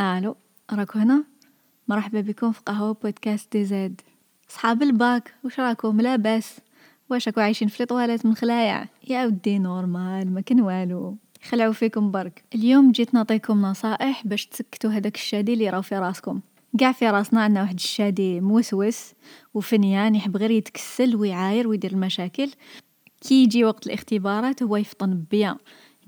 ألو راكو هنا؟ مرحبا بكم في قهوة بودكاست DZ. صحاب الباك واش راكم لاباس واش راكو عايشين في لطوالات من خلايع يا ودي normal ما كان والو. خلعوا فيكم برك. اليوم جيت نعطيكم نصائح باش تسكتوا هذاك الشادي اللي راهو في راسكم. قاع في راسنا عندنا واحد الشادي موسوس وفنيان يحب غير يتكسل ويعاير ويدير المشاكل. كي يجي وقت الاختبارات هو يفطن bien.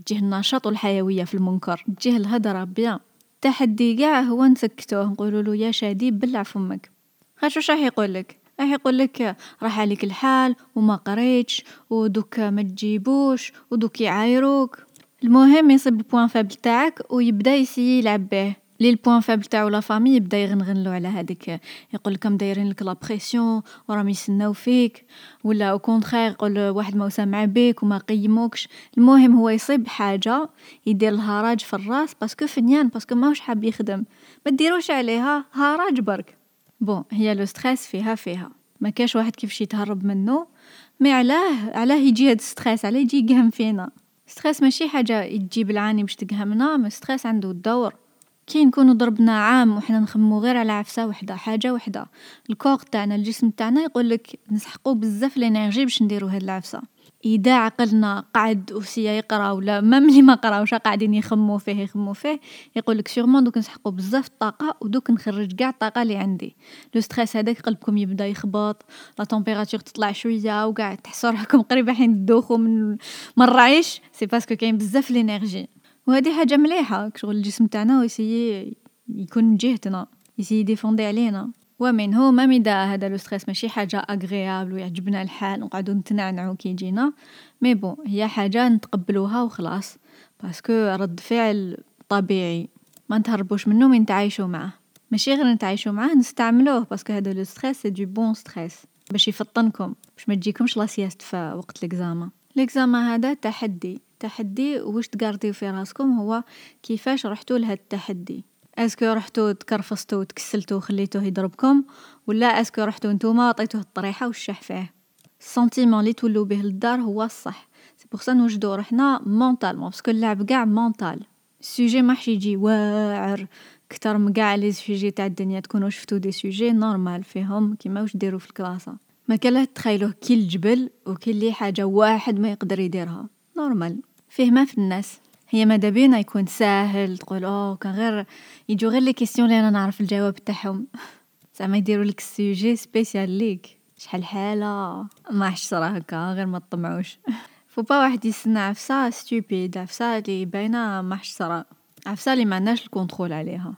تجيه النشاط والحيوية في المنكر. تجيه الهدرة bien. التحدي قاع هو نسكتوه نقولوا له يا شادي بلع فمك. خاطش واش راح يقول لك؟ راح يقول لك راح عليك الحال وما قريتش ودوك ما تجيبوش ودوك يعايروك. المهم يصيب ال point faible تاعك ويبدا يسيي يلعب به. لي ال point faible تاعو la famille يبدا يغنغنلو على لكم دايرين لك la pression وراهم يسناو فيك ولا au contraire يقول واحد ما سامع بيك وما قيموكش. المهم هو يصيب حاجة يدير الهراج في الراس parce que fainéant parce que ماهوش حاب يخدم. ما ديروش عليها هراج برك. bon هي le stress فيها فيها. ما كاش واحد كيفاش يتهرب منه mais علاه علاه يجي هاد stress علاه يجي يقهم فينا. stress ماشي حاجة تجيب العاني باش تقهمنا ما stress عنده الدور. كي نكونو ضربنا عام وحنا نخمو غير على عفسة وحدة حاجة وحدة. ال corps تاعنا الجسم تاعنا يقولك نسحقو بزاف l'énergie باش نديرو هاد العفسة. إذا عقلنا قعد وسيا يقرأ ولا ما ملي ما قراوش قاعدين يخمو فيه يخمو فيه يقولك sûrement دوك نسحقو بزاف الطاقة ودوك نخرج قاع الطاقة اللي عندي. le stress هذاك قلبكم يبدأ يخبط la température تطلع شوية وقاع تحسوا روحكم قريبة حين تدوخو من من الرعيش c'est parce que كاين بزاف l'énergie وهذه حاجة مليحة كشغل الجسم تاعنا يسيي يكون من جهتنا يسيي يديفوندي علينا. ومنه ما مدا هذا le stress ماشي حاجة agréable ويعجبنا الحال نقعدو نتنعنعو كي يجينا. mais bon هي حاجة نتقبلوها وخلاص. parce que رد فعل طبيعي. ما نتهربوش منه mais نتعايشو معاه. ماشي غير نتعايشو معاه نستعملوه parce que هذا le stress c'est du bon stress باش يفطنكم باش ما تجيكمش la sieste في وقت ال examen ال examen هذا تحدي. تحدي واش تقارطيو في راسكم هو كيفاش رحتو لهاد التحدي est-ce que رحتو تكرفصتو وتكسلتو وخليتوه يضربكم؟ ولا est-ce que رحتو نتوما عطيتوه الطريحة والشح فيه؟ ال sentiment اللي تولو به للدار هو الصح. c'est pour ça نوجدو روحنا mentalement parce que اللعب قاع mental ال sujet ماحش يجي واعر كتر من قاع les sujets تاع الدنيا تكونو شفتو des sujets normal فيهم كيما واش ديرو في الكلاسة ما كان تخيلوه كي الجبل وكي اللي حاجة واحد ما يقدر يديرها. normal. فيه ما في الناس. هي ماذا بينا يكون ساهل تقول أوه كان غير يجو غير les questions اللي أنا نعرف الجواب تاعهم. زعما يديروا لك ال sujet spécial ليك. شحال حالة؟ ما صرا هكا غير ما تطمعوش. فو با واحد يستنى عفسة stupide عفسة اللي باينة ما صرا عفسة اللي ما عندناش ال contrôle عليها.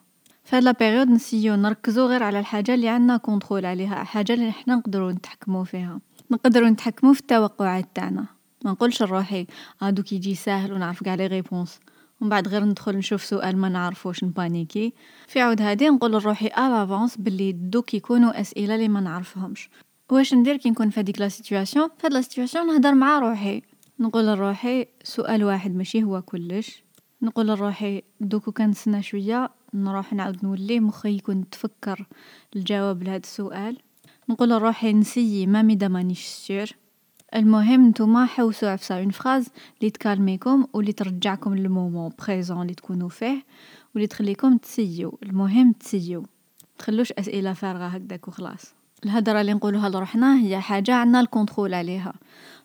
في هاد la période نسيو نركزو غير على الحاجة اللي عندنا contrôle عليها حاجة اللي حنا نقدروا نتحكموا فيها. نقدروا نتحكموا في التوقعات تاعنا. ما نقولش لروحي آه دوك يجي ساهل ونعرف قاع les réponses ومن بعد غير ندخل نشوف سؤال ما نعرفوش نبانيكي. في عوض هادي نقول لروحي avance بلي دوك يكونوا أسئلة اللي ما نعرفهمش. واش ندير كي نكون في هذيك la situation في هاد la situation نهضر مع روحي. نقول لروحي سؤال واحد ماشي هو كلش. نقول لروحي دوك كان نستنى شوية. نروح نعاود نولي مخي يكون تفكر الجواب لهذا السؤال. نقول لروحي نسيي ما ميدا مانيش sûr. المهم نتوما حوسو عفسة. une phrase لي تكالميكم و لي ترجعكم لل moment présent لي تكونو فيه و لي تخليكم تسيو المهم تسيو تخلوش أسئلة فارغة هكداك و خلاص الهدرة اللي نقولوها لروحنا هي حاجة عندنا ال contrôle عليها.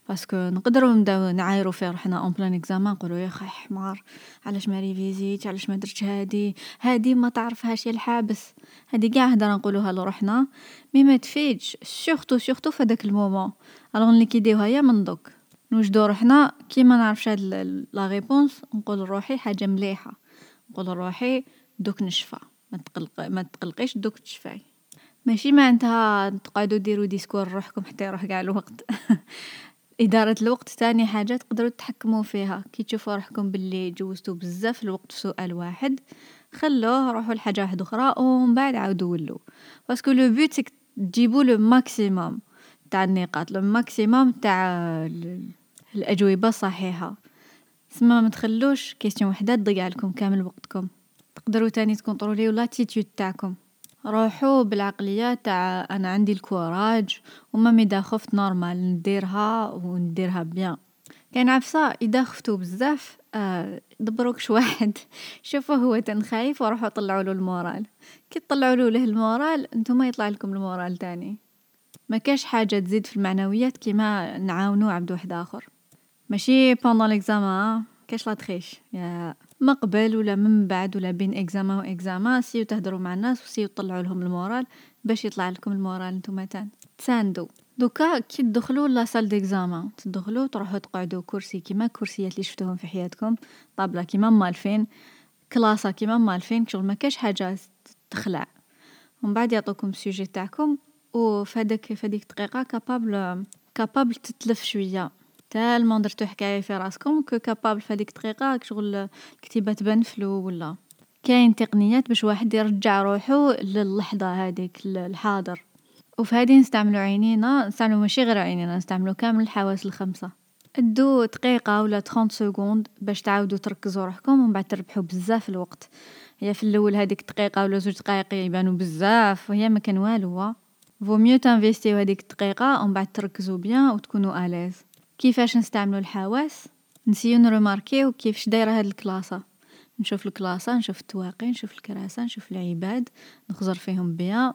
parce que نقدروا نبداو نعايرو في روحنا en plein examen نقولوا يا خي حمار علاش ما ريفيزيتش علاش ما درتش هادي؟ هادي ما تعرفهاش يا الحابس. هادي قاع هدرة نقولوها لروحنا. mais ما تفيدش surtout surtout في هداك ال moment. alors نليكيديوها يا من دوك. نوجدو روحنا. كي ما نعرفش هاد la réponse نقول لروحي حاجة مليحة. نقول لروحي دوك نشفى. ما تقلق ما تقلقيش دوك تشفاي. ماشي معناتها تقعدوا ديروا discours روحكم حتى يروح قاع الوقت. إدارة الوقت تاني حاجة تقدروا تتحكموا فيها. كي تشوفوا روحكم باللي جوزتوا بزاف الوقت في سؤال واحد. خلوه روحوا لحاجة واحدة أخرى ومن بعد عاودوا ولوا. parce que le but c'est que تجيبوا le maximum تاع النقاط le maximum تاع الأجوبة الصحيحة سما ما تخلوش question وحدة تضيع لكم كامل وقتكم. تقدروا تاني تكونطروليو l'attitude تاعكم. روحوا بالعقلية تاع أنا عندي ال courage و même إذا خفت normal نديرها و نديرها bien. كاين عفسة إذا خفتو بزاف آه دبروك واحد. شوفوه هو تان خايف وروحوا طلعوا له ال moral. كي تطلعوا له ال moral نتوما يطلع لكم ال moral تاني. ما كاش حاجة تزيد في المعنويات كيما نعاونو عبد واحد آخر. ماشي pendant l'examen كاش لا تخيش يا ما قبل ولا من بعد ولا بين examen و examen سيو تهدروا مع الناس وسيو تطلعوا لهم ال moral باش يطلع لكم ال moral نتوما تان تساندو. دوكا كي تدخلوا la salle d'examen تدخلوا تروحوا تقعدوا كرسي كيما الكرسيات اللي شفتوهم في حياتكم طابلة كيما مالفين كلاسة كيما مالفين شغل ما كاش حاجة تخلع. ومن بعد يعطوكم ال sujet تاعكم وفي هذاك في هذيك الدقيقه capable capable تتلف شوية. tellement درتو حكاية في راسكم que capable في هذيك الدقيقه شغل الكتيبه تبان flou ولا. كاين تقنيات باش واحد يرجع روحو للحظة هذيك الحاضر. وفي هذه نستعملو عينينا نستعملو ماشي غير عينينا نستعملو كامل الحواس الخمسة. ادو دقيقة ولا 30 secondes باش تعاودو تركزو روحكم ومن بعد تربحو بزاف الوقت. هي في الأول هذيك دقيقة ولا زوج دقايق يبانو بزاف وهي ما كان والو. vaut mieux تانفيستيو هذيك الدقيقة ومن بعد تركزو bien وتكونو à l'aise كيفاش نستعملو الحواس نسيو نروماركيو كيفاش دايرة هاد الكلاسة. نشوف الكلاسة نشوف التواقي نشوف الكراسة نشوف العباد نخزر فيهم bien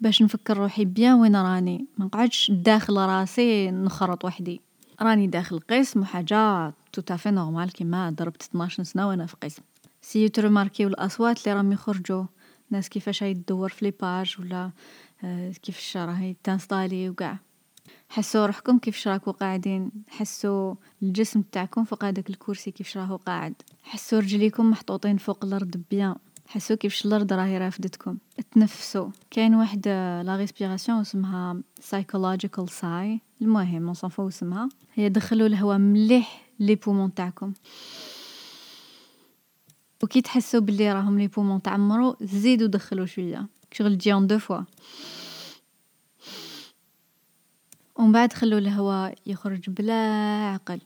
باش نفكر روحي bien وين راني. ما نقعدش داخل راسي نخرط وحدي. راني داخل قسم وحاجة tout à fait normal كيما ضربت 12 سنة وأنا في قسم. سيو تروماركيو الأصوات اللي راهم يخرجوا ناس كيفاش هاي تدور في les pages ولا آه، كيفاش راهي تنستالي وكاع. حسوا روحكم كيفاش راكو قاعدين. حسوا الجسم تاعكم فوق هذاك الكرسي كيفاش راهو قاعد. حسوا رجليكم محطوطين فوق الأرض bien. حسوا كيفاش الأرض راهي رافدتكم. تنفسوا. كاين واحد la respiration اسمها psychological sigh المهم نصنفو اسمها. هي دخلوا الهواء مليح les poumons تاعكم. وكي تحسوا بلي راهم les poumons تعمروا زيدوا دخلوا شوية. شغل تجي deux fois ومن بعد خلوا الهواء يخرج بلا عقل.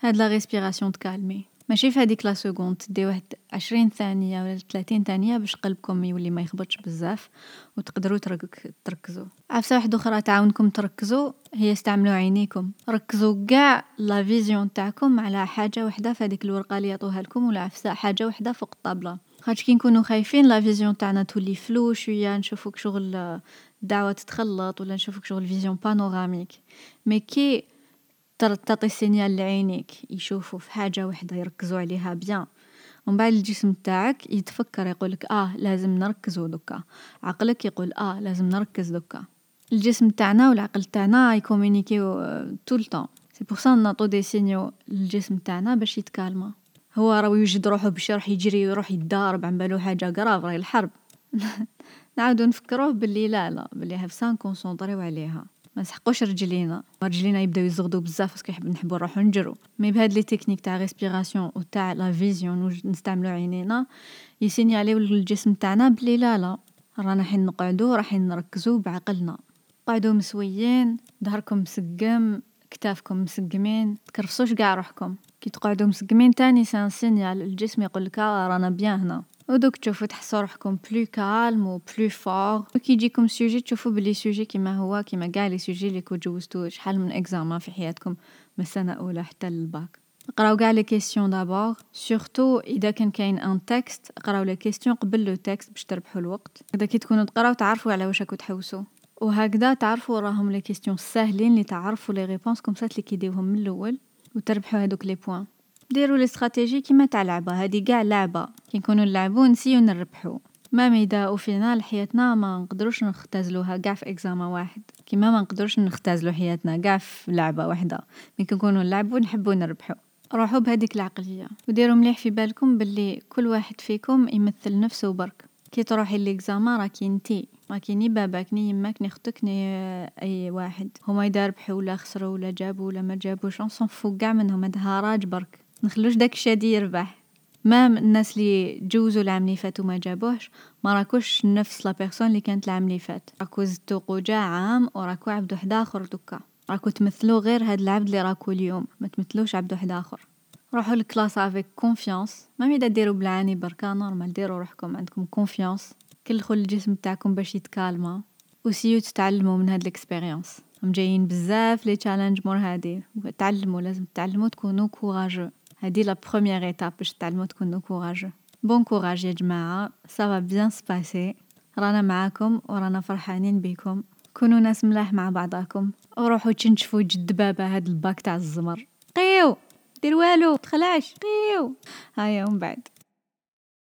هاد la respiration تكالمي. ماشي في هذيك la seconde؟ تدي واحد عشرين ثانية ولا ثلاثين ثانية باش قلبكم يولي ما يخبطش بزاف وتقدروا تركزوا. عفسة واحدة أخرى تعاونكم تركزوا هي استعملوا عينيكم. ركزوا كاع la vision تاعكم على حاجة وحدة في هذيك الورقة اللي يعطوها لكم ولا عفسة حاجة وحدة فوق الطابلة. خاطش كي نكونوا خايفين la vision تاعنا تولي flou شوية نشوفوك شغل دعوة تتخلط ولا نشوفوك شغل vision panoramique mais كي تعطي signal لعينيك يشوفوا في حاجة وحدة يركزوا عليها bien. ومن بعد الجسم تاعك يتفكر يقولك آه لازم نركزوا دوكا عقلك يقول آه لازم نركز دوكا. الجسم تاعنا والعقل تاعنا يكومونيكيو tout le temps c'est pour ça نعطو des signaux للجسم تاعنا باش يتكالما هو راه يوجد روحو باش يروح يجري ويروح يتضارب عن بالو حاجة grave راهي الحرب نعاودو نفكروه باللي لا لا باللي عفسة نكونسونطريو عليها ما نسحقوش رجلينا. رجلينا يبداو يزغدو بزاف parce que يحب نحبو نروحو نجرو. mais بهاد les techniques تاع respiration و تاع la vision نستعملو عينينا يسينياليو للجسم تاعنا بلي لا لا رانا حين نقعدو رايحين نركزو بعقلنا. قعدو مسويين ظهركم مسقم كتافكم مسقمين تكرفسوش قاع روحكم. كي تقعدو مسقمين تاني c'est un signal الجسم يقولك آه، رانا bien هنا. ودوك تشوفوا تحسوا روحكم plus calme و plus fort وكي يجيكم sujet تشوفوا بلي sujet كيما هو كيما قاع les sujets اللي كنتو جوزتو شحال من examen في حياتكم من السنة الاولى حتى للباك قراو قاع les questions d'abord surtout اذا كان كاين un texte قراو les questions قبل le texte باش تربحوا الوقت اذا كي تكونوا تقراو تعرفوا على واش راكو تحوسوا وهكذا تعرفوا راهم les questions ساهلين اللي تعرفوا les réponses comme ça اللي تديوهم من الأول وتربحوا هذوك les points ديروا الاستراتيجي كيما تاع لعبة. هادي قاع لعبة. كي نكونوا نلعبو نسيو نربحو. même اذا au final حياتنا ما نقدروش نختزلوها. قاع في اكزاما واحد. كيما ما نقدروش نختزلو حياتنا. قاع في لعبة واحدة mais كي نكونوا نلعبو نحبو نربحو. روحوا بهذيك العقلية. وديروا مليح في بالكم باللي كل واحد فيكم يمثل نفسه برك. كي تروحي l'examen راكي انتي راكي ني باباك ني يماك ني أختك ني أي واحد. هما اذا ربحوا ولا خسروا ولا جابوا ولا ما جابوش. on s'en fout كاع منهم. هاد هراج برك. نخلوش داك الشادي يربح. même الناس اللي جوزوا العام اللي فات وما جابوهش ما راكوش نفس la personne اللي كانت العام اللي فات. راكو زدتو قوجا عام وراكو عبد واحد آخر دوكا. راكو تمثلو غير هاد العبد اللي راكو اليوم ما تمثلوش عبد واحد آخر. روحوا لل classe avec confiance même اذا ديروا بالعاني بركا normal ديروا روحكم عندكم confiance كلخوا الجسم تاعكم باش يتكالما. وسيو تتعلموا من هاد ال expérience هم جايين بزاف les challenges مور هادي. تعلموا لازم تعلموا تكونوا courageux هادي la première étape باش تعلموا تكونوا courageux bon courage يا جماعة ça va bien se passer رانا معاكم ورانا فرحانين بكم كونوا ناس ملاح مع بعضاكم وروحوا تشنشفوا جد بابا هاد الباك تاع الزمر قيو دير والو تخلعش قيو هيا ومن بعد